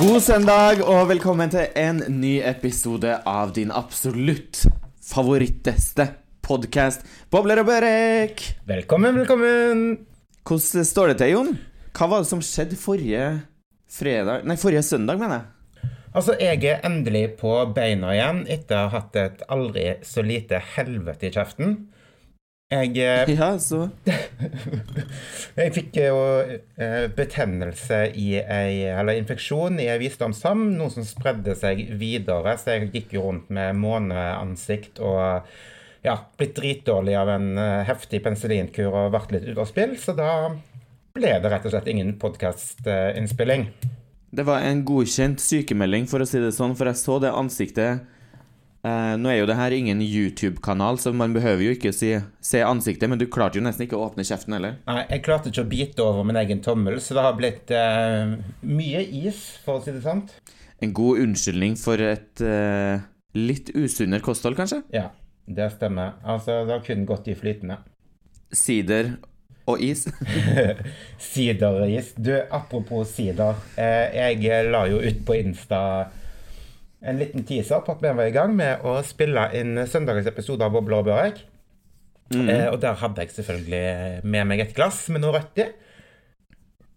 God søndag og velkommen til en ny episode av din absolutt favoritteste podkast, Bobler og Børek. Velkommen, velkommen. Hvordan står det til, Jon? Hva var det som skjedde forrige fredag Nei, forrige søndag, mener jeg. Altså, jeg er endelig på beina igjen etter å ha hatt et aldri så lite helvete i kjeften. Jeg, eh, Ja, så jeg fikk jo eh, betennelse i ei Eller infeksjon i ei visdomsham, noe som spredde seg videre, så jeg gikk jo rundt med måneansikt og ja, blitt dritdårlig av en eh, heftig penicillinkur og vært litt ute av spill, så da ble det rett og slett ingen podkastinnspilling. Det var en godkjent sykemelding, for å si det sånn, for jeg så det ansiktet eh, Nå er jo det her ingen YouTube-kanal, så man behøver jo ikke si, se ansiktet, men du klarte jo nesten ikke å åpne kjeften heller. Nei, jeg klarte ikke å bite over min egen tommel, så det har blitt eh, mye is, for å si det sant. En god unnskyldning for et eh, litt usunnere kosthold, kanskje? Ja, det stemmer. Altså, det har kun gått i flytende. Sider og is. Sideris. Du, apropos sider. Eh, jeg la jo ut på Insta en liten teaser på at vi var i gang med å spille inn søndagens episode av Boble og Børek. Eh, og der hadde jeg selvfølgelig med meg et glass med noe rødt i.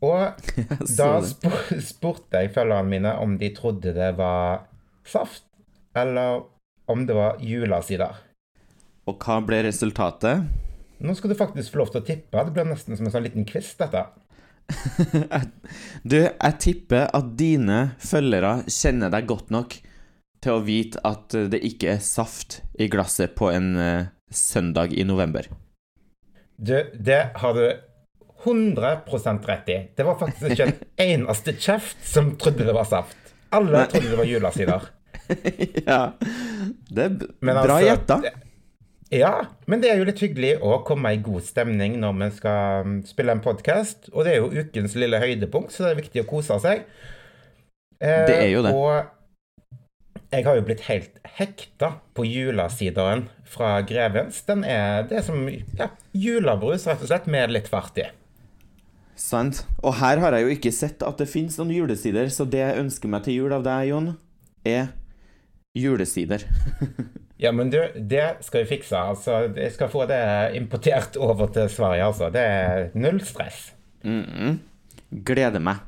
Og da det. sp spurte jeg følgerne mine om de trodde det var saft, eller om det var julesider. Og hva ble resultatet? Nå skal du faktisk få lov til å tippe. Det blir nesten som en sånn liten quiz, dette. Du, jeg tipper at dine følgere kjenner deg godt nok til å vite at det ikke er saft i glasset på en uh, søndag i november. Du, det har du 100 rett i. Det var faktisk ikke en eneste kjeft som trodde det var saft. Alle trodde det var julesider. ja. Det er Men bra altså, gjetta. Ja, men det er jo litt hyggelig å komme i god stemning når vi skal mm, spille en podkast. Og det er jo ukens lille høydepunkt, så det er viktig å kose seg. Eh, Det er jo det. Og jeg har jo blitt helt hekta på julesideren fra Grevens. Den er, det er som ja, julebrus, rett og slett, med litt fart i. Sant. Og her har jeg jo ikke sett at det finnes noen julesider, så det jeg ønsker meg til jul av deg, Jon, er julesider. Ja, men du, det skal vi fikse. Altså, jeg skal få det importert over til Sverige, altså. Det er null stress. Mhm. Gleder meg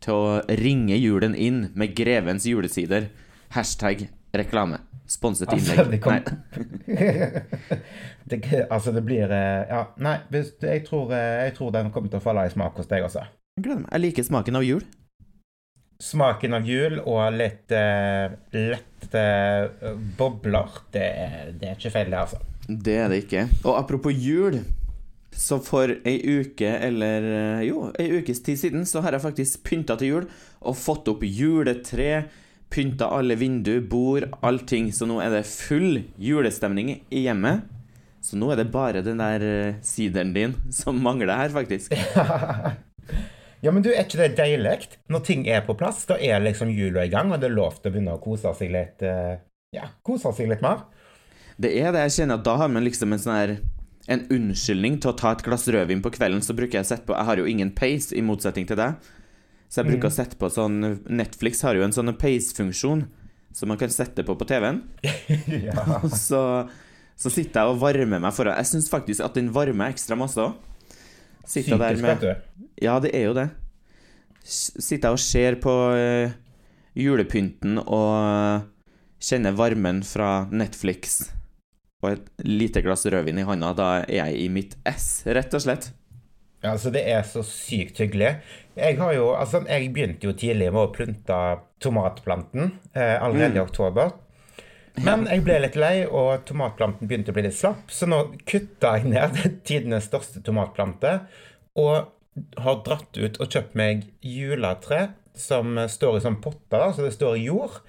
til å ringe julen inn med Grevens julesider. Hashtag reklame. Sponset Altså, innlegg. det kom- det, altså, det blir eh, Ja, nei, jeg, tror, eh, jeg tror den kommer til å falle i smak hos deg også. Jeg gleder meg. Jeg liker smaken av jul. Smaken av jul og litt uh, lette uh, bobler, det, det er ikke feil, det, altså. Det er det ikke. Og apropos jul, så for ei uke eller eh, Jo, ei ukes tid siden så har jeg faktisk pynta til jul og fått opp juletre. Pynta alle vinduer, bord, allting. Så nå er det full julestemning i hjemmet. Så nå er det bare den der eh, sideren din som mangler her, faktisk. Ja, men du, er ikke det deilig? Når ting er på plass, da er liksom jula i gang, og det er lov til å begynne å kose seg litt eh, Ja, kose seg litt mer. Det er det jeg kjenner at da har man liksom en sånn her En unnskyldning til å ta et glass rødvin på kvelden, så bruker jeg å sette på Jeg har jo ingen peis, i motsetning til deg. Så jeg bruker å sette på sånn Netflix har jo en sånn pace-funksjon som man kan sette på på TV-en. ja. Så, så sitter jeg og varmer meg foran Jeg syns faktisk at den varmer ekstra masse òg. Sitter der Psykisk, med vet du. Ja, det er jo det. Sitter jeg og ser på eh, julepynten og kjenner varmen fra Netflix og et lite glass rødvin i handa. Da er jeg i mitt ess, rett og slett. Altså Det er så sykt hyggelig. Jeg har jo, altså jeg begynte jo tidlig med å plunte tomatplanten eh, allerede i oktober. Men jeg ble litt lei, og tomatplanten begynte å bli litt slapp, så nå kutta jeg ned tidenes største tomatplante og har dratt ut og kjøpt meg juletre som står i sånn potter, så det står i jord.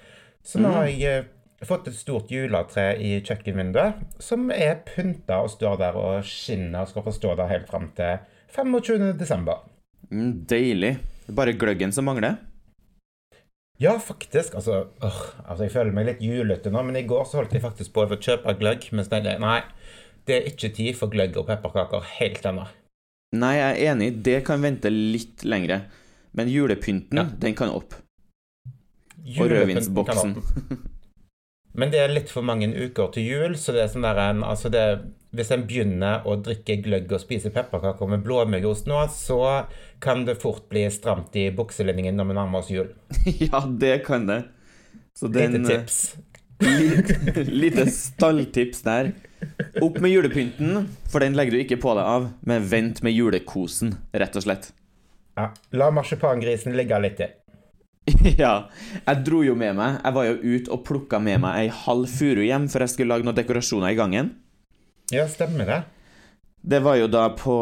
Så nå har jeg eh, fått et stort juletre i kjøkkenvinduet som er pynta og står der og skinner og skal få stå der helt fram til 25. desember. Mm, deilig. Bare gløggen som mangler. Ja, faktisk. Altså, øh, altså, jeg føler meg litt julete nå, men i går så holdt jeg faktisk på å kjøpe gløgg. mens det er nei, det er ikke tid for gløgg og pepperkaker helt ennå. Nei, jeg er enig. Det kan vente litt lengre. Men julepynten, Ja. den kan opp. Og rødvinsboksen. Men det er litt for mange uker til jul, så det er sånn der en Altså, det Hvis en begynner å drikke gløgg og spise pepperkaker med blåmuggost nå, så kan det fort bli stramt i bukselinningen når vi nærmer oss jul. ja, det kan det. Så den, Lite tips. Lite, lite stalltips der. Opp med julepynten, for den legger du ikke på deg av, men vent med julekosen, rett og slett. Ja, La marsipangrisen ligge litt til. ja. Jeg dro jo med meg Jeg var jo ute og plukka med meg ei halv furu hjem, for jeg skulle lage noen dekorasjoner i gangen. Ja, stemmer det. Det var jo da på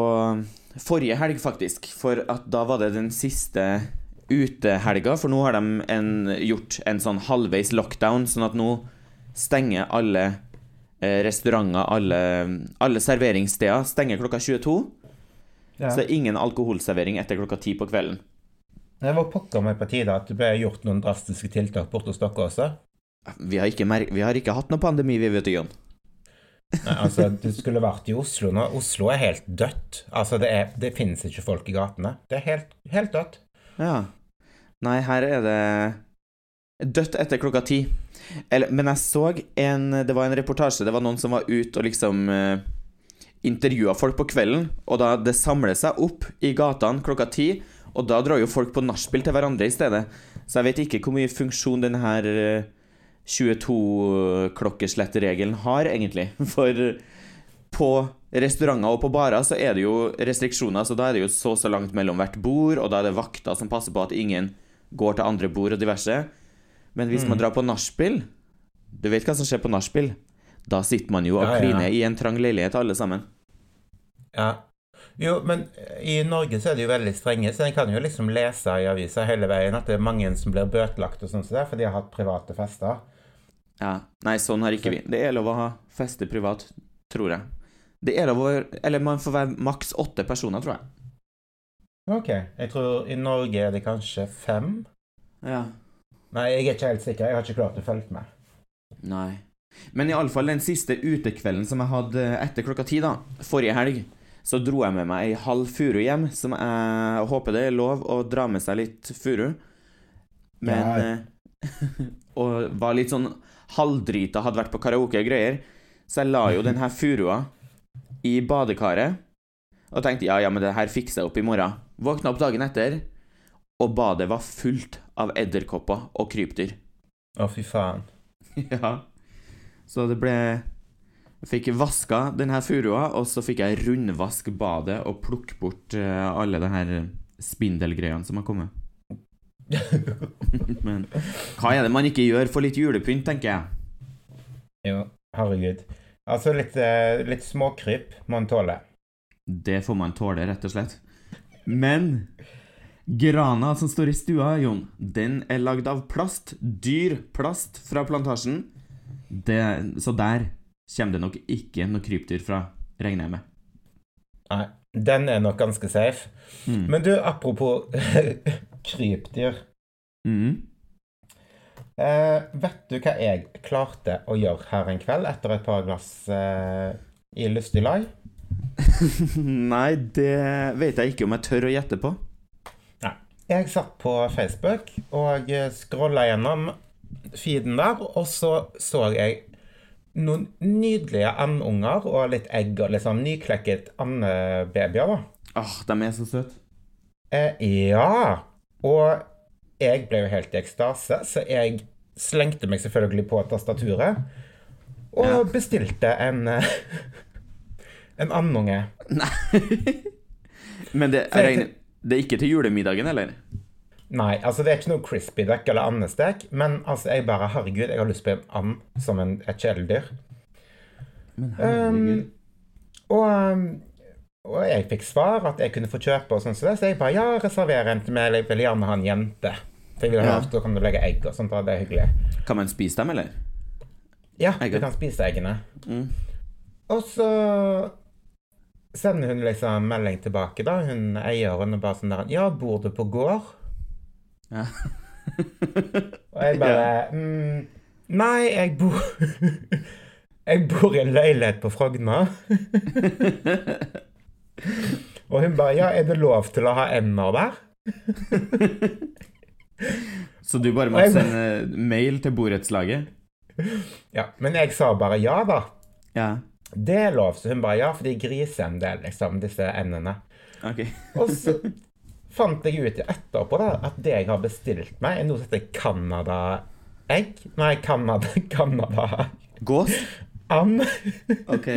forrige helg, faktisk. For at da var det den siste utehelga. For nå har de en, gjort en sånn halvveis lockdown, sånn at nå stenger alle eh, restauranter, alle, alle serveringssteder stenger klokka 22. Ja. Så det er ingen alkoholservering etter klokka 10 på kvelden. Det var pokker meg på tide at det ble gjort noen drastiske tiltak borte hos dere også. Vi har, vi har ikke, hatt noen pandemi, vi, vet du, Jon. Nei, altså, Du skulle vært i Oslo nå. Oslo er helt dødt. Altså, Det, er, det finnes ikke folk i gatene. Det er helt, helt dødt. Ja. Nei, her er det dødt etter klokka ti. Eller, men jeg så en Det var en reportasje. Det var noen som var ute og liksom uh, eh, intervjua folk på kvelden. Og da det samler seg opp i gatene klokka ti og da drar jo folk på nachspiel til hverandre i stedet. Så jeg vet ikke hvor mye funksjon denne 22-klokkeslettregelen eh, har, egentlig. For på restauranter og på barer så er det jo restriksjoner, så da er det jo så så langt mellom hvert bord, og da er det vakter som passer på at ingen går til andre bord og diverse. Men hvis mm. man drar på nachspiel Du vet hva som skjer på nachspiel? Da sitter man jo og ja, kliner ja. i en trang leilighet, alle sammen. Ja, jo, men i Norge så er det jo veldig strenge, så en kan jo liksom lese i avisa hele veien at det er mange som blir bøtelagt og sånn så for de har hatt private fester. Ja. Nei, sånn har ikke vi. Det er lov å ha feste privat, tror jeg. Det er lov å Eller man får være maks åtte personer, tror jeg. OK. Jeg tror i Norge er det kanskje fem. Ja. Nei, jeg er ikke helt sikker. Jeg har ikke klart å følge med. Nei. Men iallfall den siste utekvelden som jeg hadde etter klokka ti, da, forrige helg, så dro jeg med meg ei halv furu hjem, som jeg håper det er lov å dra med seg litt furu. Men ja. Og var litt sånn halvdrita, hadde vært på karaoke og greier. Så jeg la jo den her furua i badekaret og tenkte ja, ja, men det her fikser jeg opp i morgen. Våkna opp dagen etter, og badet var fullt av edderkopper og krypdyr. Å, fy faen. ja. Så det ble Fikk vaska denne furua, og så fikk jeg rundvask badet og plukke bort uh, alle de her spindelgreiene som har kommet. Men hva er det man ikke gjør for litt julepynt, tenker jeg. Jo, herregud. Altså, litt, uh, litt småkryp må man tåle. Det får man tåle, rett og slett. Men grana som står i stua, Jon, den er lagd av plast. Dyr plast fra plantasjen. Det, så der kommer det nok ikke noe krypdyr fra, regner jeg med. Nei, den er nok ganske safe. Mm. Men du, apropos krypdyr. Mm. Eh, vet du hva jeg klarte å gjøre her en kveld etter et par glass eh, i lystig lag? Nei, det vet jeg ikke om jeg tør å gjette på. Nei. Jeg satt på Facebook og scrolla gjennom feeden der, og så så jeg noen nydelige andunger og litt egg og liksom nyklekket andebabyer. da. Åh, oh, de er så søte. Eh, ja. Og jeg ble jo helt i ekstase, så jeg slengte meg selvfølgelig på tastaturet og ja. bestilte en eh, en andunge. Nei Men det, er, det er ikke til julemiddagen, eller? Nei, altså det er ikke noe crispy duck eller andestek, men altså jeg bare Herregud, jeg har lyst på en and som en, et kjæledyr. Men herregud. Um, og, um, og, jeg fikk svar at jeg kunne få kjøpe, og sånn så, jeg bare ja, reserver en til meg, jeg vil gjerne ha en jente. For jeg vil ha, ja. Da kan du legge egg og sånt, og det er hyggelig. Kan man spise dem, eller? Ja, Egget. du kan spise eggene. Mm. Og så sender hun liksom melding tilbake, da, hun eieren, og bare sånn der Ja, bor du på gård? Ja. og jeg bare mm, Nei, jeg bor Jeg bor i en leilighet på Frogna. og hun bare Ja, er det lov til å ha ender der? Så du bare måtte sende mail til borettslaget? Ja, Men jeg sa bare ja, da. Ja. Det er lov. Så hun bare ja, for de griser en del, liksom, disse endene. Okay. Og så fant jeg ut etterpå da, at det jeg har bestilt meg, er noe som heter Canada-egg. Nei, Canada Canada Gås? And. Ok.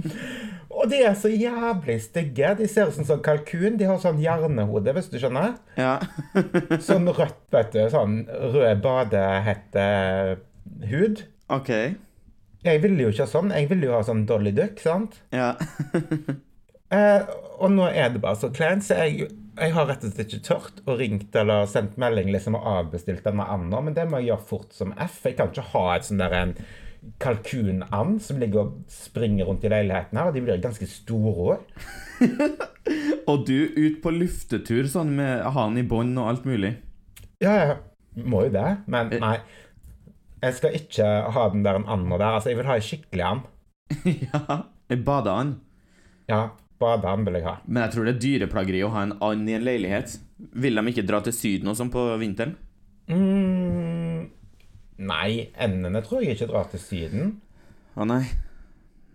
Og de er så jævlig stygge. De ser ut som sånn kalkun. De har sånn hjernehode, hvis du skjønner. Ja. Sånn rødt, vet du. Sånn rød badehettehud. Ok. Jeg ville jo ikke ha sånn. Jeg ville jo ha sånn Dolly Duck, sant? Ja. Eh, og nå er det bare så kleint, så jeg, jeg har rett og slett ikke tørt å ringt eller sendt melding liksom og avbestilt denne anda, men det må jeg gjøre fort som F. Jeg kan ikke ha et sånn der en kalkunand som ligger og springer rundt i leiligheten her, og de blir ganske store. Og du ut på luftetur sånn med han i bånd og alt mulig? Ja, jeg må jo det, men nei. Jeg skal ikke ha den der anda der. Altså, jeg vil ha en skikkelig and. ja. En badeand? Ja, badeand vil jeg ha. Men jeg tror det er dyreplageri å ha en and i en leilighet. Vil de ikke dra til Syden og sånn på vinteren? Mm, nei, endene tror jeg ikke drar til Syden. Å nei.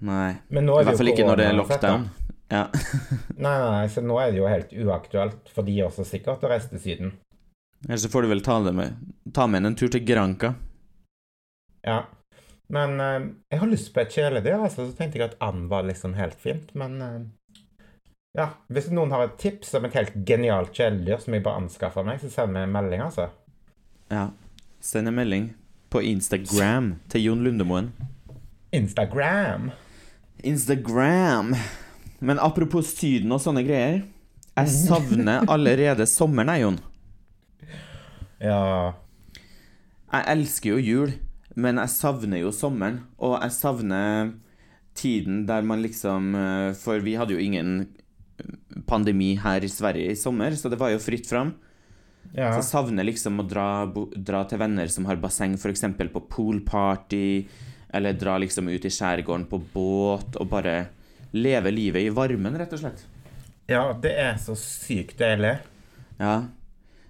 Nei. I er hvert fall ikke når det er lockdown. Ja. Nei, nei, så nå er det jo helt uaktuelt for de også sikkert å reise til Syden. Eller så får du vel ta, med, ta med en tur til Granca. Ja. Men eh, jeg har lyst på et kjæledyr, altså, så tenkte jeg at and var liksom helt fint, men eh, Ja, hvis noen har et tips om et helt genialt kjæledyr som jeg bare anskaffer meg, så send meg en melding, altså. Ja. Send en melding på Instagram til Jon Lundemoen. Instagram. Instagram. Men apropos Syden og sånne greier. Jeg savner allerede sommeren, jeg, Jon. Ja. Jeg elsker jo jul, men jeg savner jo sommeren. Og jeg savner tiden der man liksom eh, For vi hadde jo ingen pandemi her i Sverige i sommer, så det var jo fritt fram. ja. Så jeg savner liksom å dra, dra til venner som har basseng, f.eks. på poolparty, eller dra liksom ut i skjærgården på båt, og bare leve livet i varmen, rett og slett. ja, det er så sykt deilig. Ja.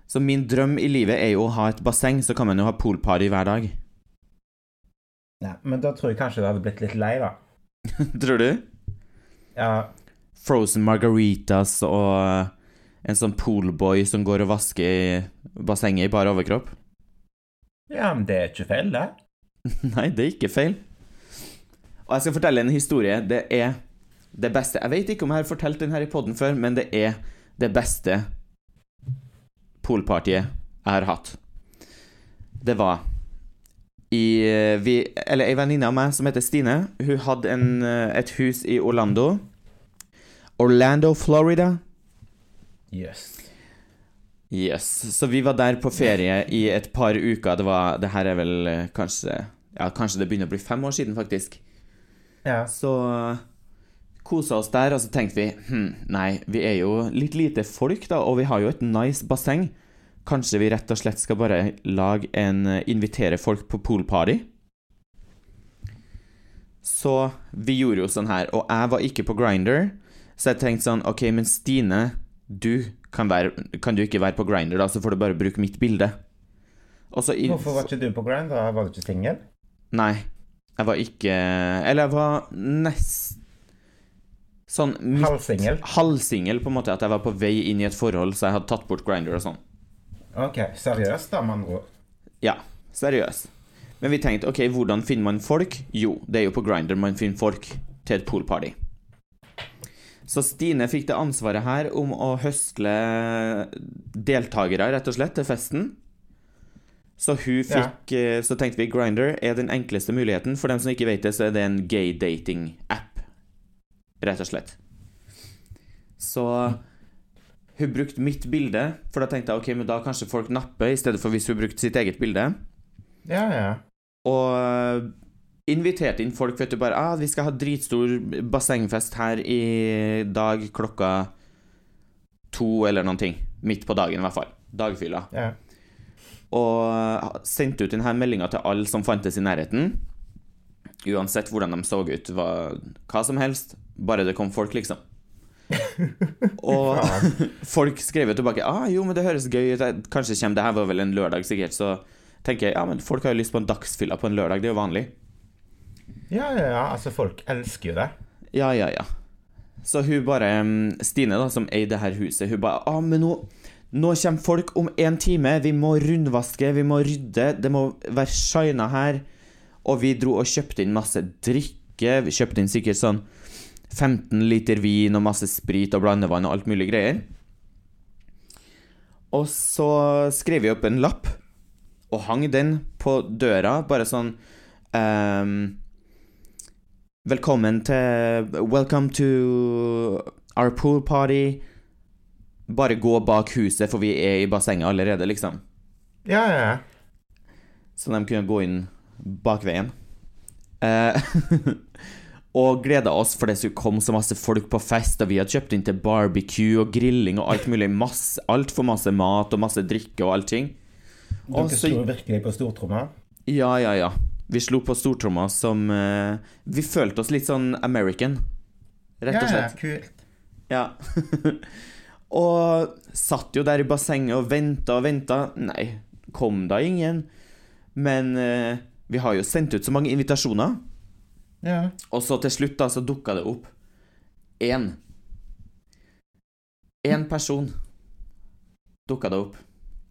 Så min drøm i livet er jo å ha et basseng, så kan man jo ha poolparty hver dag. Ja, men da tror jeg kanskje du hadde blitt litt lei, da. Tror du? Ja, Frozen margaritas og en sånn poolboy som går og vasker i bassenget i bar overkropp? ja men det er ikke feil, det. Nei, det er ikke feil. Og jeg skal fortelle en historie. Det er det beste Jeg vet ikke om jeg har fortalt den her i poden før, men det er det beste poolpartyet jeg har hatt. Det var i vi, Eller ei venninne av meg som heter Stine, hun hadde en, et hus i Orlando. Orlando, Florida. Yes. Yes. Så vi var der på ferie i et par uker. Det var Det her er vel eh, kanskje Ja, kanskje det begynner å bli fem år siden, faktisk. Ja. Så kosa oss der, og så tenkte vi hm, nei, vi er jo litt lite folk, da, og vi har jo et nice basseng. Kanskje vi rett og slett skal bare lage en eh, Invitere folk på poolparty? Så vi gjorde jo sånn her, og jeg var ikke på Grinder, så jeg tenkte sånn OK, men Stine, du kan, være, kan du ikke være på Grinder, da, så får du bare bruke mitt bilde. I- Hvorfor var ikke du på Grindr? Var du ikke singel? Nei, jeg var ikke Eller jeg var nest Sånn midt- Halvsingel? Halvsingel, på en måte. At jeg var på vei inn i et forhold, så jeg hadde tatt bort Grinder og sånn. OK, seriøst, da, med andre ord. Ja, seriøst. Men vi tenkte ok, hvordan finner man folk? Jo, det er jo på Grinder man finner folk til et poolparty. Så Stine fikk det ansvaret her om å høsle deltakere, rett og slett, til festen. Så hun fikk ja. Så tenkte vi Grinder er den enkleste muligheten. For dem som ikke vet det, så er det en gay dating-app, rett og slett. Så hun brukte mitt bilde, for da tenkte jeg ok, men da kanskje folk napper, i stedet for hvis hun brukte sitt eget bilde. Ja, ja. Og inviterte inn folk, vet du, bare ah, 'Vi skal ha dritstor bassengfest her i dag klokka to', eller noen ting. Midt på dagen, i hvert fall. Dagfylla. ja. Og sendte ut denne meldinga til alle som fantes i nærheten. Uansett hvordan de så ut. Hva, hva som helst. Bare det kom folk, liksom. Og folk skrev jo tilbake ah, jo, men det høres gøy ut. Kanskje kommer Det her var vel en lørdag, sikkert. Så tenker jeg ja, men folk har jo lyst på en dagsfylla på en lørdag. Det er jo vanlig. Ja, ja, ja. Altså, folk elsker jo det. Ja, ja, ja. Så hun bare Stine, da, som eier det her huset, hun bare ah, men nå, nå kommer folk om en time. Vi må rundvaske, vi må rydde. Det må være shina her. Og vi dro og kjøpte inn masse drikke. Vi kjøpte inn sikkert sånn 15 liter vin og masse sprit og blandevann og alt mulig greier. Og så skrev vi opp en lapp og hang den på døra, bare sånn ehm, Velkommen til Welcome to our pool party. Bare gå bak huset, for vi er i bassenget allerede, liksom. Ja, ja, ja. Så de kunne gå inn bakveien. Eh, og gleda oss, for det skulle komme så masse folk på fest, og vi hadde kjøpt inn til barbecue og grilling og alt mulig. Masse, Altfor masse mat og masse drikke og allting. Dere så- sto virkelig på stortromma. Ja, ja, ja. Vi slo på stortromma som uh, Vi følte oss litt sånn American, rett og slett. Ja, kult. Ja. og satt jo der i bassenget og venta og venta. Nei, kom da ingen. Men uh, vi har jo sendt ut så mange invitasjoner. Ja. Og så til slutt da, så dukka det opp én. Én person dukka det opp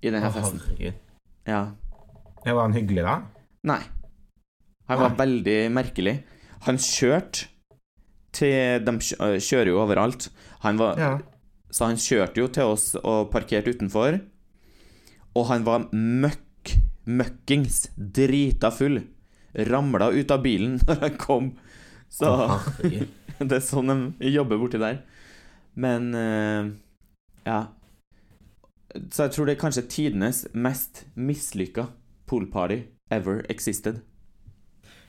i denne oh, festen. herregud. Ja. Ja, Var han hyggelig, da? Nei. Han var veldig merkelig. Han kjørte til De kjører jo overalt. Han var, Ja. Så han kjørte jo til oss og parkerte utenfor. Og han var møkk, møkkings, drita full. Ramla ut av bilen når han kom. Så det er sånn de jobber borti der. Men ja. Så jeg tror det er kanskje tidenes mest mislykka poolparty ever existed.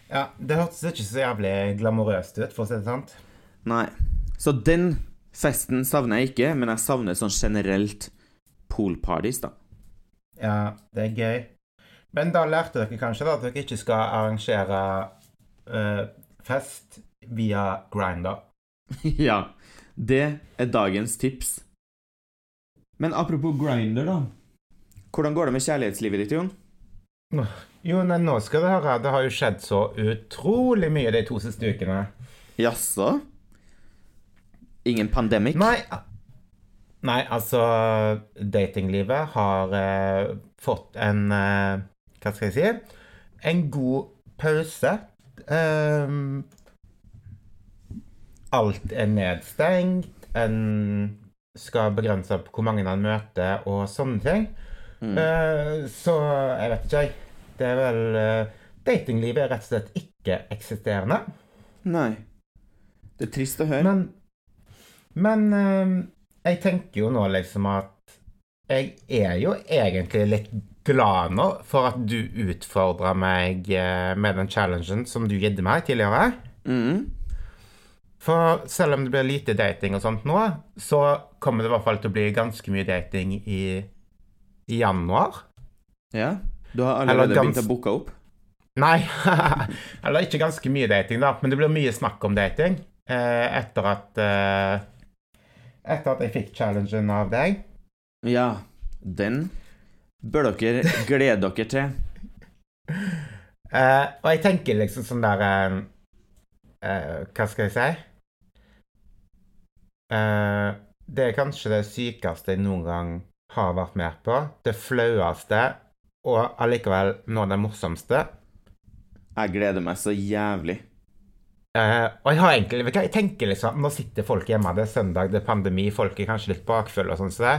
Ja, Det hørtes ikke så jævlig glamorøst ut, for å si det sant. Nei. Så den festen savner jeg ikke, men jeg savner sånn generelt poolparties, da. Ja, det er gøy. Men da lærte dere kanskje da at dere ikke skal arrangere øh, fest via Grinder. ja. Det er dagens tips. Men apropos grinder, da. Hvordan går det med kjærlighetslivet ditt, Jon? Jo, nei, nå skal du høre. Det har jo skjedd så utrolig mye de to siste ukene. Jaså? Ingen pandemic? Nei, nei altså Datinglivet har eh, fått en eh, Hva skal jeg si? En god pause. Um, alt er nedstengt. En skal begrense opp hvor mange han møter, og sånne ting. Eh, så jeg vet ikke, jeg. Det er vel eh, Datinglivet er rett og slett ikke-eksisterende. Nei. Det er trist å høre. Men, men eh, jeg tenker jo nå liksom at jeg er jo egentlig litt glad nå for at du utfordra meg eh, med den challengen som du gidde meg tidligere. Mm. For selv om det blir lite dating og sånt nå, så kommer det i hvert fall til å bli ganske mye dating i, i januar. Ja. Du har allerede gans- begynt å booke opp? Nei, eller ikke ganske mye dating, da, men det blir mye snakk om dating eh, etter at eh, Etter at jeg fikk challengen av deg. Ja. Den bør dere glede dere til. Eh, og jeg tenker liksom sånn der eh, eh, Hva skal jeg si? Eh, det er kanskje det sykeste jeg noen gang har vært med på. Det flaueste, og allikevel noe av det morsomste. Jeg gleder meg så jævlig. Uh, og jeg har egentlig vet du Jeg tenker liksom Nå sitter folk hjemme, det er søndag, det er pandemi, folk er kanskje litt bakfulle og sånn. Så det.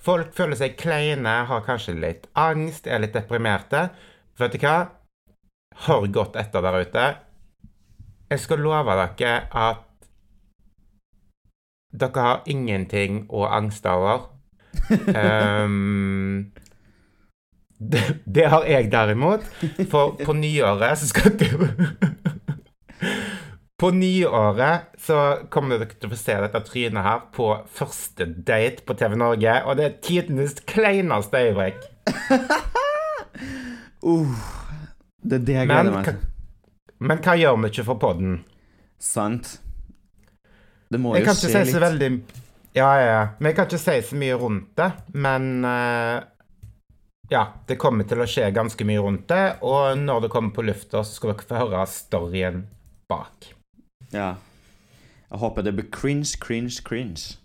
Folk føler seg kleine, har kanskje litt angst, er litt deprimerte. Vet du hva? Hør godt etter der ute. Jeg skal love dere at dere har ingenting å angste over. Ehm, det, det har jeg derimot. For på nyåret så skal du På nyåret så kommer dere til å få se dette trynet her på første date på TV Norge, og det er tidenes kleineste øyeblikk. Uh, det er det jeg gleder meg til. men hva gjør vi ikke for podden? Sant. Det må Jeg jo skje si litt. så veldig Ja, ja, ja. Men jeg kan ikke si så mye rundt det. Men eh, ja, det kommer til å skje ganske mye rundt det. Og når det kommer på lufta, så skal dere få høre storyen bak. Ja. Jeg håper det blir cringe, cringe, cringe.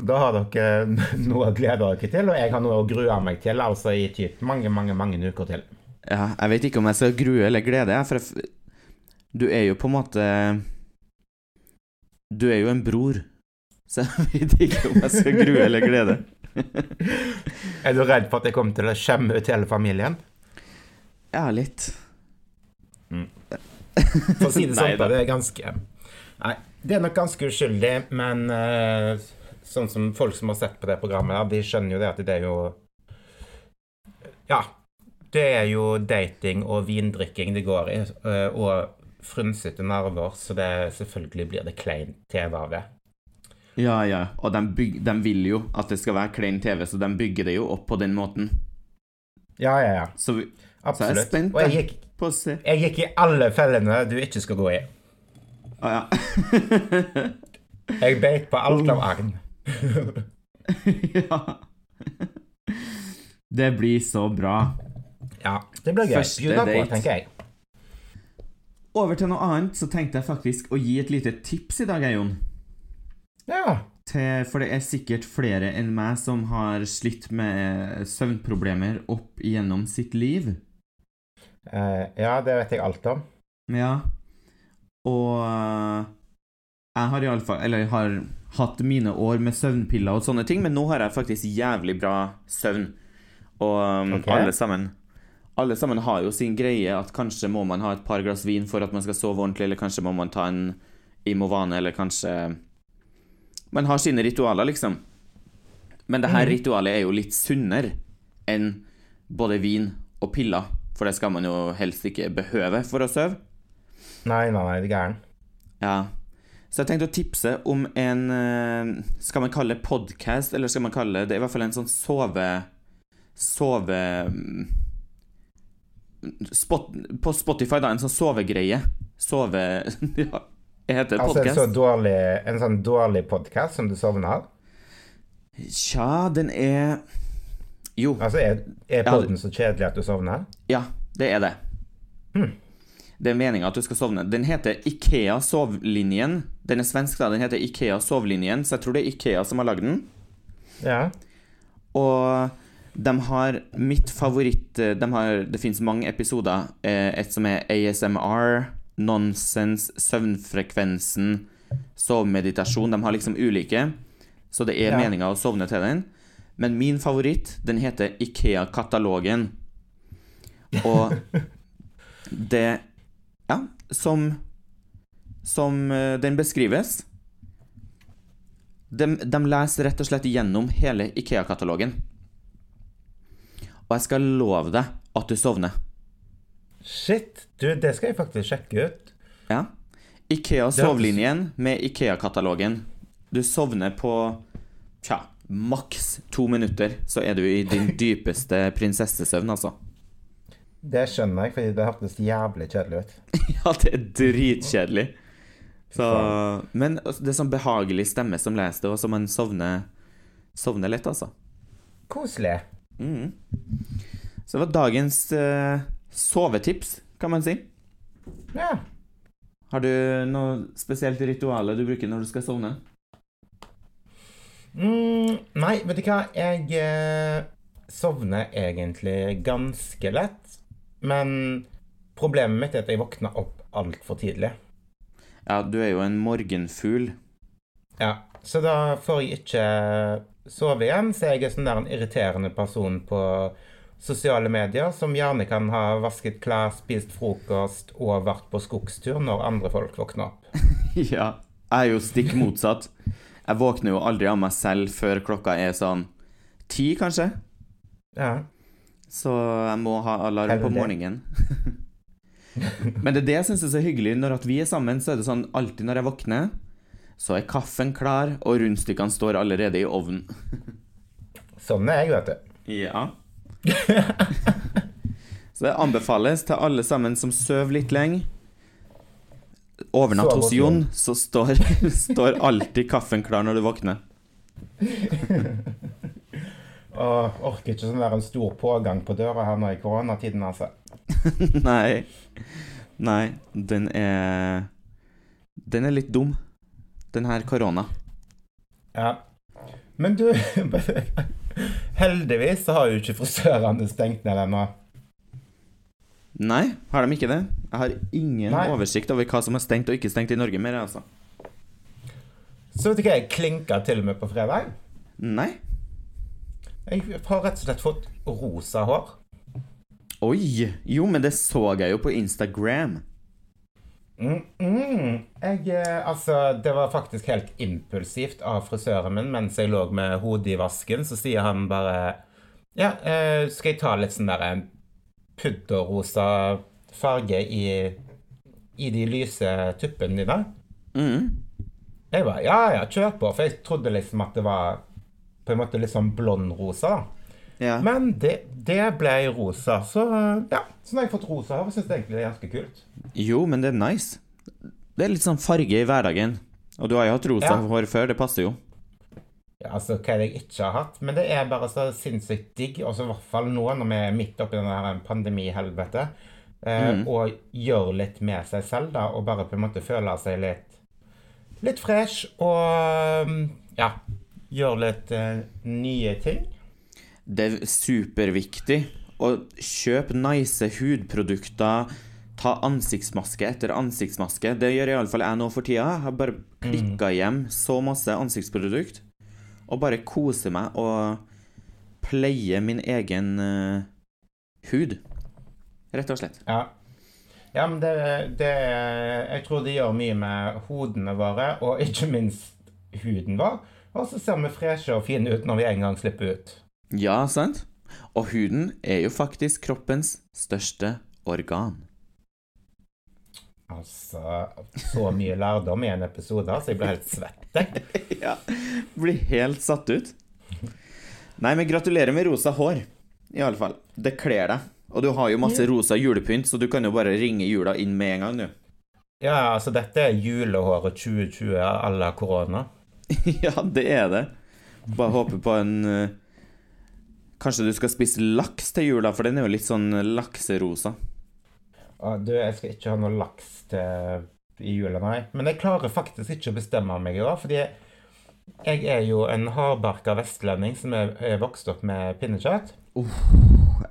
Da har dere noe å glede dere til, og jeg har noe å grue meg til, altså i typ mange, mange, mange uker til. Ja, jeg vet ikke om jeg skal grue eller glede, for jeg, du er jo på en måte Du er jo en bror, så jeg vet ikke om jeg skal grue eller glede. Er du redd for at jeg kommer til å skjemme ut hele familien? Ja, litt. For å si det sånn, det er ganske Nei, det er nok ganske uskyldig, men uh, sånn som folk som har sett på det programmet, her, de skjønner jo det at det er jo Ja. Det er jo dating og vindrikking det går i, uh, og frynsete nerver, så det selvfølgelig blir det klein TV av det. Ja, ja. Og de, byg, de vil jo at det skal være klein TV, så de bygger det jo opp på den måten. Ja, ja, ja. Så, vi, så jeg er Absolutt. spent Og jeg gikk, på å se. jeg gikk i alle fellene du ikke skal gå i. Å ja. Jeg beit på alt av agn. ja. Det blir så bra. Ja, det blir gøy. Første på, date. tenker jeg. Over til noe annet, så tenkte jeg faktisk å gi et lite tips i dag, Jon. Ja. Til, for det er sikkert flere enn meg som har slitt med søvnproblemer opp igjennom sitt liv. Uh, ja, det vet jeg alt om. Ja. Og øh, jeg har iallfall Eller jeg har hatt mine år med søvnpiller og sånne ting, men nå har jeg faktisk jævlig bra søvn. Og okay. Alle sammen Alle sammen har jo sin greie at kanskje må man ha et par glass vin for at man skal sove ordentlig, eller kanskje må man ta en Imovane, eller kanskje Man har sine ritualer, liksom. Men det her mm. ritualet er jo litt sunnere enn både vin og piller, for det skal man jo helst ikke behøve for å sove. Nei, nei, nei, det er gæren. Ja. Så jeg tenkte å tipse om en eh, Skal man kalle det podcast, eller skal man kalle det Det er i hvert fall en sånn sove... Sove... mm, Spot, på Spotify, da. En sånn sovegreie. Sove... Ja, det heter Altså en, så dårlig, en sånn dårlig podkast som du sovner av? Tja, den er Jo. Altså, er, er Ja, podden så kjedelig at du sovner? Ja, det er det. Hmm. Det er meninga at du skal sovne. Den heter Ikea Sovlinjen. Den er svensk, da. Den heter Ikea Sovlinjen, så jeg tror det er Ikea som har lagd den. Ja. Og de har mitt favoritt de har, Det fins mange episoder. Eh, Et som er ASMR, nonsens, søvnfrekvensen, sovemeditasjon. De har liksom ulike, så det er Ja. meninga å sovne til den. Men min favoritt, den heter Ikea-katalogen. Og det Ja, som Som eh, den beskrives de, de leser rett og slett gjennom hele Ikea-katalogen. Og jeg skal love deg at du sovner. Shit. Du, det skal jeg faktisk sjekke ut. Ja. Ikea-sovlinjen med Ikea-katalogen. Du sovner på tja, maks to minutter, så er du i din dypeste prinsessesøvn, altså. Det skjønner jeg, fordi det hørtes jævlig kjedelig ut. Ja, det er dritkjedelig. Så, men det er sånn behagelig stemme som leser det, og så man sovner, sovner lett, altså. Koselig. Mm. Så det var dagens eh, sovetips, kan man si. Ja. Har du noe spesielt ritual du bruker når du skal sovne? Mm, nei, vet du hva? Jeg eh, sovner egentlig ganske lett. Men problemet mitt er at jeg våkner opp altfor tidlig. Ja, du er jo en morgenfugl. Ja, så da får jeg ikke sove igjen, så jeg er sånn der en irriterende person på sosiale medier som gjerne kan ha vasket klær, spist frokost og vært på skogstur når andre folk våkner opp. ja. Jeg er jo stikk motsatt. Jeg våkner jo aldri av meg selv før klokka er sånn ti, kanskje. Ja. Så jeg må ha alarm på morgenen. Men det er det jeg syns er så hyggelig. Når vi er sammen, så er det sånn alltid når jeg våkner, så er kaffen klar, og rundstykkene står allerede i ovnen. Sånn er jeg, vet du. Ja. så det anbefales til alle sammen som sover litt lenge. overnatt Så hos Jon, så står, står alltid kaffen klar når du våkner. Og orker ikke sånn der en stor pågang på døra her nå i koronatiden, altså. Nei. Nei, den er Den er litt dum, den her korona. Ja. Men du Heldigvis så har jo ikke frisørene stengt ned ennå. Nei, har de ikke det? Jeg har ingen Nei. oversikt over hva som er stengt og ikke stengt i Norge mer, altså. Så vet du hva jeg klinka til med på fredag? Nei. Jeg har rett og slett fått rosa hår. Oi! Jo, men det så jeg jo på Instagram. Mm, mm. Jeg, eh, altså, det var faktisk helt impulsivt av frisøren min mens jeg lå med hodet i vasken. Så sier han bare Ja, eh, skal jeg ta litt sånn der en pudderrosa farge i, i de lyse tuppene dine? Mm. Jeg bare Ja, ja, kjør på. For jeg trodde liksom at det var på en måte litt sånn blond-rosa. Ja. Men det, det ble rosa. Så ja, så nå har jeg fått rosa her, og syns egentlig det er ganske kult. Jo, men det er nice. Det er litt sånn farge i hverdagen. Og du har jo hatt rosa Ja. hår før, det passer jo. Ja, altså, hva er det jeg ikke har hatt? Men det er bare så sinnssykt digg, og så i hvert fall nå når vi er midt oppi denne pandemihelvetet, eh, mm. og gjør litt med seg selv, da, og bare på en måte føler seg litt litt fresh, og mm, ja, gjøre litt uh, nye ting. Det er superviktig å kjøpe nice hudprodukter. Ta ansiktsmaske etter ansiktsmaske. Det gjør iallfall jeg nå for tida. Jeg har bare klikka hjem så masse ansiktsprodukt. Og bare koser meg og pleier min egen uh, hud. Rett og slett. Ja. Ja, men det, det Jeg tror det gjør mye med hodene våre, og ikke minst huden vår. Og så ser vi freshe og fine ut når vi en gang slipper ut. Ja, sant? Og huden er jo faktisk kroppens største organ. Altså Så mye lærdom i en episode, så jeg blir helt svett. ja. Blir helt satt ut. Nei, men gratulerer med rosa hår. I alle fall. Det kler deg. Og du har jo masse rosa julepynt, så du kan jo bare ringe jula inn med en gang, du. Ja, altså dette er julehåret 2020 à la korona. ja, det er det. Bare håper på en eh, Kanskje du skal spise laks til jula, for den er jo litt sånn lakserosa. Du, jeg skal ikke ha noe laks til i jula, nei. Men jeg klarer faktisk ikke å bestemme meg i år, fordi jeg er jo en hardbarka vestlending som er, er vokst opp med pinnekjøtt. Uh.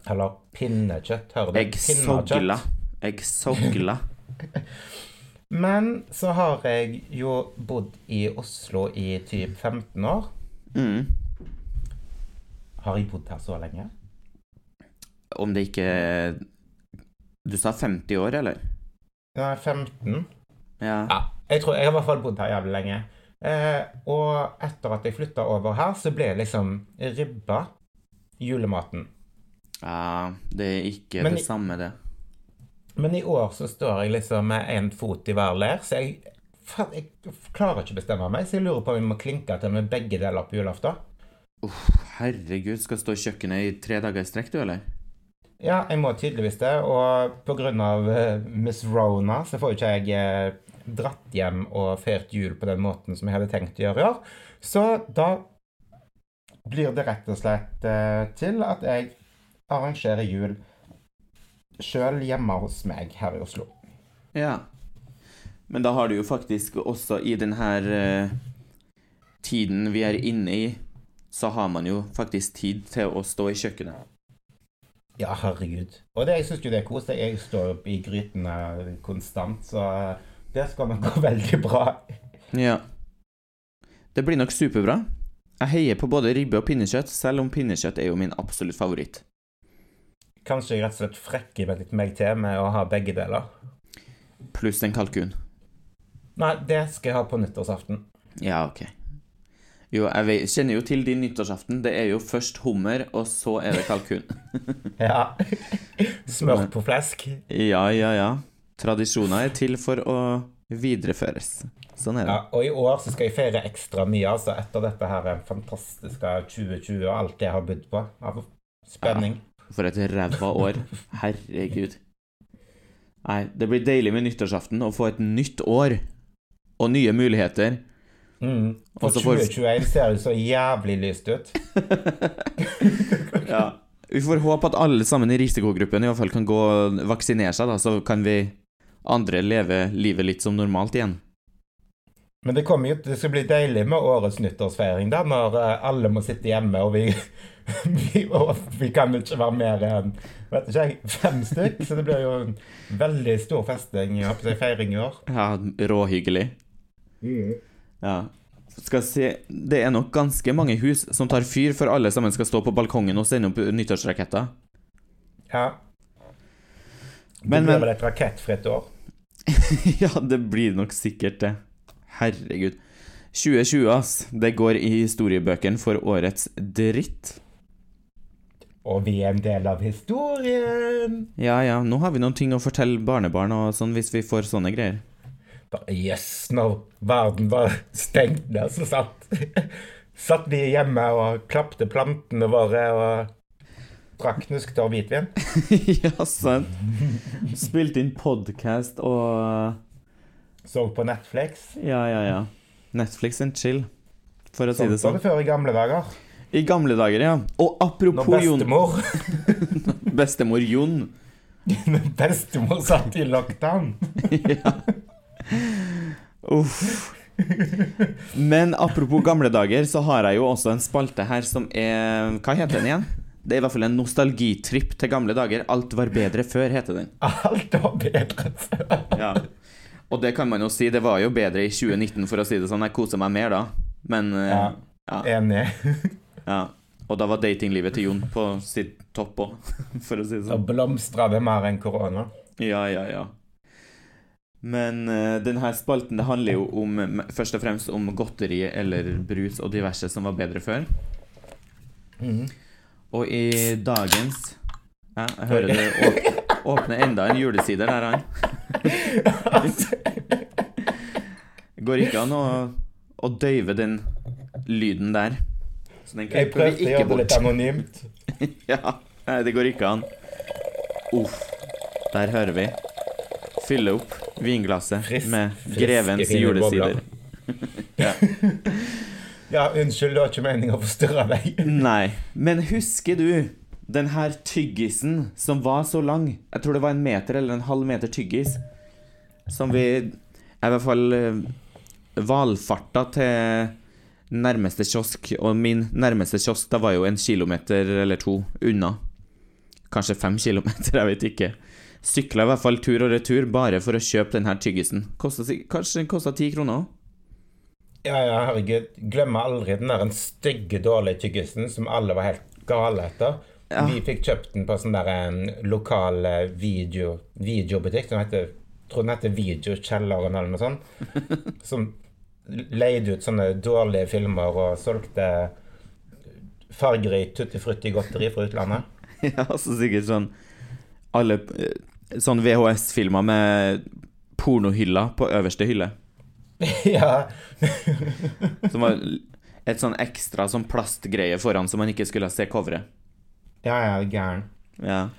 Eller pinnekjøtt, hører du? Jeg sogla. Jeg sogla. Men så har jeg jo bodd i Oslo i typ 15 år. Mm. Har jeg bodd her så lenge? Om det ikke Du sa 50 år, eller? Nei, 15. Ja. Ja, jeg tror jeg har i hvert fall bodd her jævlig lenge. Eh, og etter at jeg flytta over her, så ble liksom ribba julematen. ja det er ikke Men det i- samme, det. Men i år så står jeg liksom med én fot i hver leir, så jeg, jeg klarer ikke å bestemme meg. Så jeg lurer på om jeg må klinke til med begge deler på julaften. Herregud, skal stå i kjøkkenet i tre dager i strekk, du, eller? Ja, jeg må tydeligvis det. Og pga. Uh, Miss Rona så får jo ikke jeg eh, dratt hjem og feirt jul på den måten som jeg hadde tenkt å gjøre i år. Så da blir det rett og slett eh, til at jeg arrangerer jul sjøl hjemme hos meg her i Oslo. Ja. Men da har du jo faktisk også i denne eh, tiden vi er inne i, så har man jo faktisk tid til å stå i kjøkkenet. Ja, herregud. Og det, jeg syns jo det er koselig. Jeg står opp i grytene konstant, så eh, det skal nok gå veldig bra. Ja. Det blir nok superbra. Jeg heier på både ribbe og pinnekjøtt, selv om pinnekjøtt er jo min absolutt favoritt. Kanskje jeg rett og slett frekker meg litt meg til med å ha begge deler. Pluss en kalkun. Nei, det skal jeg ha på nyttårsaften. Ja, ok. Jo, jeg vet, kjenner jo til din nyttårsaften. Det er jo først hummer, og så er det kalkun. Ja. Smørt på flesk. ja, ja, ja. Tradisjoner er til for å videreføres. Sånn er det. Ja, og i år så skal jeg feire ekstra mye, altså, etter dette her fantastiske 2020 og alt jeg har bydd på av spenning. For et ræva år. Herregud. Nei, det blir deilig med nyttårsaften å få et nytt år og nye muligheter. Mm. For Og får- 2021 ser det så jævlig lyst ut. Ja. Vi får håpe at alle sammen i risikogruppen i hvert fall kan gå og vaksinere seg, da, så kan vi andre leve livet litt som normalt igjen. Men det, kommer jo, det skal bli deilig med årets nyttårsfeiring, da, når eh, alle må sitte hjemme, og vi, vi, og vi kan ikke være mer enn vet ikke jeg, fem stykk. Så det blir jo en veldig stor festing, feiring i år. Ja, råhyggelig. Ja. Skal se Det er nok ganske mange hus som tar fyr for alle sammen skal stå på balkongen og sende opp nyttårsraketter. Ja. Det Men- blir vel et rakettfritt år. ja, det blir nok sikkert det. Herregud. 2020, ass. Det går i historiebøkene for årets dritt. Og vi er en del av historien. Ja ja, nå har vi noen ting å fortelle barnebarn og sånn hvis vi får sånne greier. Bare yes, når verden var stengt ned, så satt, satt vi hjemme og klapte plantene våre og drakk og hvitvin. ja, sant. Spilte inn podkast og Så på Netflix. Ja, ja, ja. Netflix and chill, for å si Sånn Sånn var sånn. det før i gamle dager. I gamle dager, ja. Og apropos Jon bestemor, Bestemor Jon. når bestemor satt i lockdown. ja. Uff. Men apropos gamle dager, så har jeg jo også en spalte her som er Hva heter den igjen? Det er i hvert fall en nostalgitripp til gamle dager. Alt var bedre før, heter den. Alt var bedre før. Ja. Og det kan man jo si, det var jo bedre i 2019, for å si det sånn. Jeg koser meg mer da. Men eh, Ja. ja. Enig. ja. Og da var datinglivet til Jon på sitt topp òg, for å si det Da sånn. blomstra det mer enn korona. Ja, ja, ja. Men uh, denne spalten det handler jo om, først og fremst om godteri eller brus og diverse som var bedre før. Mhm. Og i dagens ja, Jeg hører det åp åpner enda en julesider der, han. Går ikke an å, å døyve den lyden der. Så den Jeg prøvde å gjøre det litt anonymt. Ja, nei, det går ikke an. Uff. Der hører vi. Fylle opp vinglasset Frisk- med grevens julesider. ja. Ja, unnskyld, det var ikke meningen å forstyrre deg. Nei, men husker du den her tyggisen som var så lang? Jeg tror det var en meter eller en halv meter tyggis. Som vi i hvert fall eh, valfarta til nærmeste kiosk. Og min nærmeste kiosk da var jo en kilometer eller to unna. Kanskje fem kilometer, jeg vet ikke. Sykla i hvert fall tur og retur bare for å kjøpe denne tyggisen. Kostet, kanskje den kosta ti kroner òg? Ja, ja, herregud. Glemmer aldri den der stygge, dårlige tyggisen som alle var helt gale etter. Ja. Vi fikk kjøpt den på sånn der en lokal eh, video, videobutikk som heter tror den heter Videokjelleren eller noe sånt. Som leide ut sånne dårlige filmer og solgte fargerikt tutti frutti godteri fra utlandet. Ja, så sikkert sånn Alle eh, Sånn VHS-filmer med pornohylla på øverste hylle. ja. Som var et sånn ekstra sånn plastgreie foran, så man ikke skulle se coveret. ja, ja, gæren. Ja.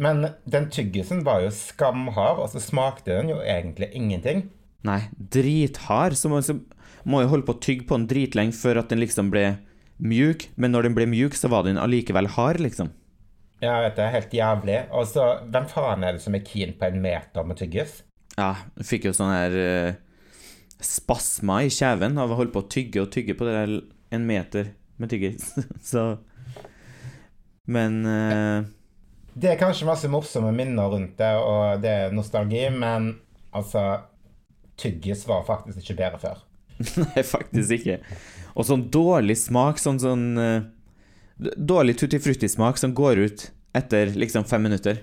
Men den tyggisen var jo skamhard, og så smakte den jo egentlig ingenting. Nei, drithard. Så man må jo holde på å tygge på den dritlenge før at den liksom ble mjuk. Men når den ble mjuk, så var den allikevel hard, liksom. Ja, vet du, helt jævlig. Og så, hvem faen er det som er keen på en meter med tyggis? Ja, jeg fikk jo sånn her uh, spasmer i kjeven av å holde på å tygge og tygge på det der en meter med tyggis. så Men uh... Det er kanskje masse morsomme minner rundt det, og det er nostalgi, men altså Tyggis var faktisk ikke bedre før. Nei, faktisk ikke. Og sånn dårlig smak, sånn sånn eh, d- Dårlig tutti frutti-smak som går ut etter liksom fem minutter.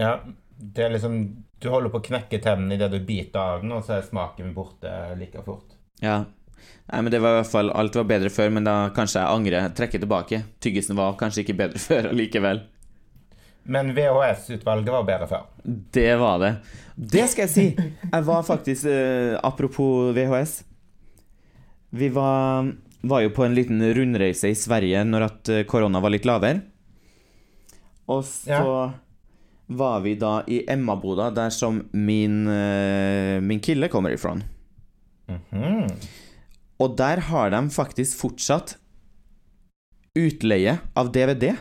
Ja, det er liksom Du holder på å knekke tennene idet du biter av den, og så er smaken borte like fort. Ja. Nei, men det var i hvert fall Alt var bedre før, men da kanskje jeg angrer. Trekker tilbake. Tyggisen var kanskje ikke bedre før allikevel. Men VHS-utvalget var bedre før. Det var det. Det skal jeg si! Jeg var faktisk eh, Apropos VHS. Vi var, var jo på en liten rundreise i Sverige når at eh, korona var litt lavere. Og så Ja. var vi da i Emmaboda, der som min, eh, min kille kommer ifra. Mhm. Og der har de faktisk fortsatt utleie av DVD.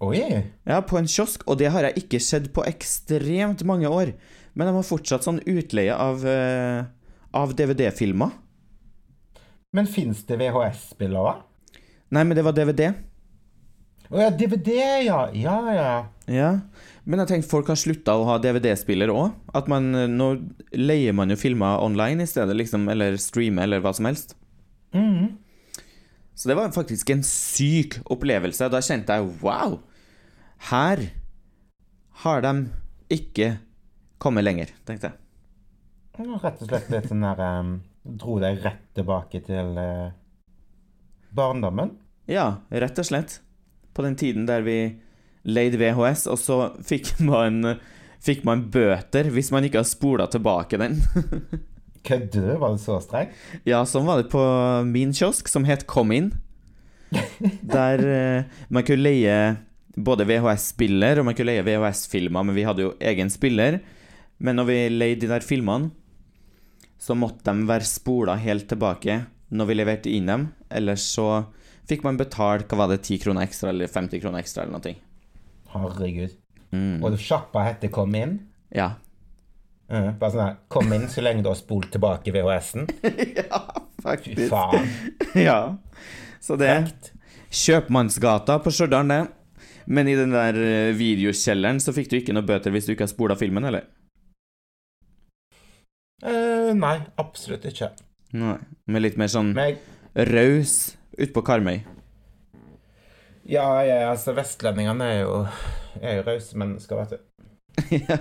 Oi. Ja, på en kiosk, og det har jeg ikke sett på ekstremt mange år. Men de har fortsatt sånn utleie av, eh, av DVD-filmer. Men fins det VHS-spillere? Nei, men det var DVD. Å ja, DVD, ja. Ja, ja. Ja. Men jeg tenkte folk har slutta å ha DVD-spiller òg. At man eh, Nå leier man jo filmer online i stedet, liksom. Eller streamer, eller hva som helst. Mhm. Så det var faktisk en syk opplevelse. Da kjente jeg wow! Her har de ikke kommet lenger, tenkte jeg. Rett og slett litt sånn der um, Dro deg rett tilbake til eh, barndommen. Ja, rett og slett. På den tiden der vi leide VHS, og så fikk man, fikk man bøter hvis man ikke har spola tilbake den. Kødder du? Var det så strengt? ja, sånn var det på min kiosk, som het Kom inn. Der eh, man kunne leie både VHS-spiller og man kunne leie VHS-filmer, men vi hadde jo egen spiller. Men når vi leide de der filmene, så måtte de være spola helt tilbake når vi leverte inn dem. Ellers så fikk man betalt hva var det, 10 kroner ekstra eller 50 kroner ekstra eller noe. Herregud. Mm. Og sjappa heter Kom inn? Ja. Mm, Bare sånn her Kom inn så lenge du har spolt tilbake VHS-en. ja, faktisk. Fy faen. Ja. Så det Frekt. Kjøpmannsgata på Stjørdal, det. Men i den der eh, videokjelleren så fikk du ikke noe bøter hvis du ikke har spola filmen, eller? Eh, nei, absolutt ikke. Nei. Med litt mer sånn Men jeg raus utpå Karmøy. Ja, ja, altså vestlendingene er jo, er jo rause mennesker, vet du. ja.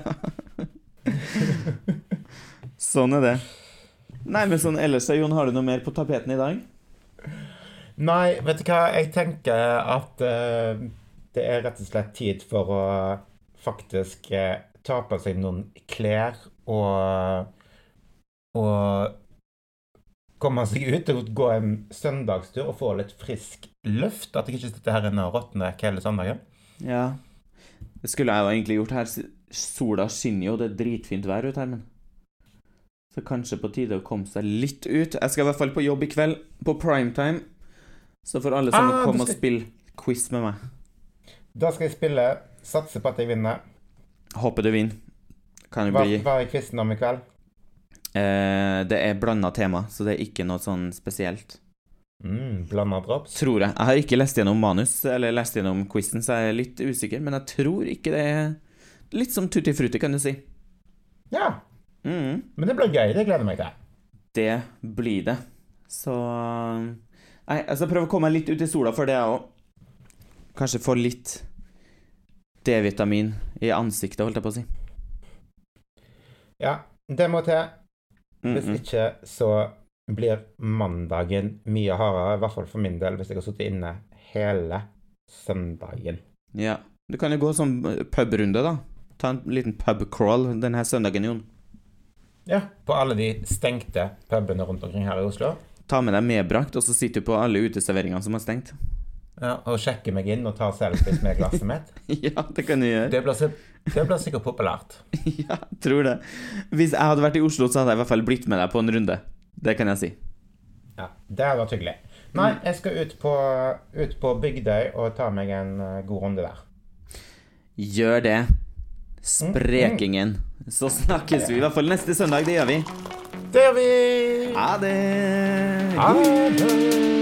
sånn er det. Nei, men sånn ellers, Jon, har du noe mer på tapeten i dag? Nei, vet du hva, jeg tenker at uh, det er rett og slett tid for å faktisk uh, ta på seg noen klær og og komme seg ut og gå en søndagstur og få litt frisk luft. At jeg ikke sitter her inne og råtner hele søndagen. Ja. Det skulle jeg jo egentlig gjort her. Sola skinner jo, det er dritfint vær ute her, men Så kanskje på tide å komme seg litt ut. Jeg skal i hvert fall på jobb i kveld, på primetime. Så får alle sammen Ah, komme komme og spille quiz med meg. Da skal jeg spille, satse på at jeg vinner. Håper du vinner. Kan jo bli hva er quizen om i kveld? Eh, Det er blanda tema, så det er ikke noe sånn spesielt. Mm, Blanda drops. Tror jeg. Jeg har ikke lest gjennom manus, eller lest gjennom quizen, så jeg er litt usikker, men jeg tror ikke det er Litt som tutti frutti, kan du si. Ja, Mm. men det blir gøy. Det gleder jeg meg til. Det blir det. Så Nei, jeg skal prøve å komme meg litt ut i sola for det, jeg òg. Kanskje få litt D-vitamin i ansiktet, holdt jeg på å si. Ja, det må til. Mm Hvis -mm. ikke så blir mandagen mye hardere, i hvert fall for min del, hvis jeg har sittet inne hele søndagen. Ja. Du kan jo gå sånn pubrunde, da. Ta en liten pubcrawl denne søndagen, Jon. Ja, på alle de stengte pubene rundt omkring her i Oslo. Ta med deg medbrakt, og så sitter du på alle uteserveringene som er stengt. Ja, og sjekker meg inn og tar selfies med glasset mitt. ja, det kan du gjøre. Det blir, si- det blir sikkert populært. ja, tror det. Hvis jeg hadde vært i Oslo, så hadde jeg i hvert fall blitt med deg på en runde. Det kan jeg si. Ja, Det hadde vært hyggelig. Nei, jeg skal ut på, ut på Bygdøy og ta meg en eh, god runde der. Gjør det. Sprekingen. Så snakkes vi i hvert fall neste søndag. Det gjør vi. Det gjør vi! Ha det! Ha det!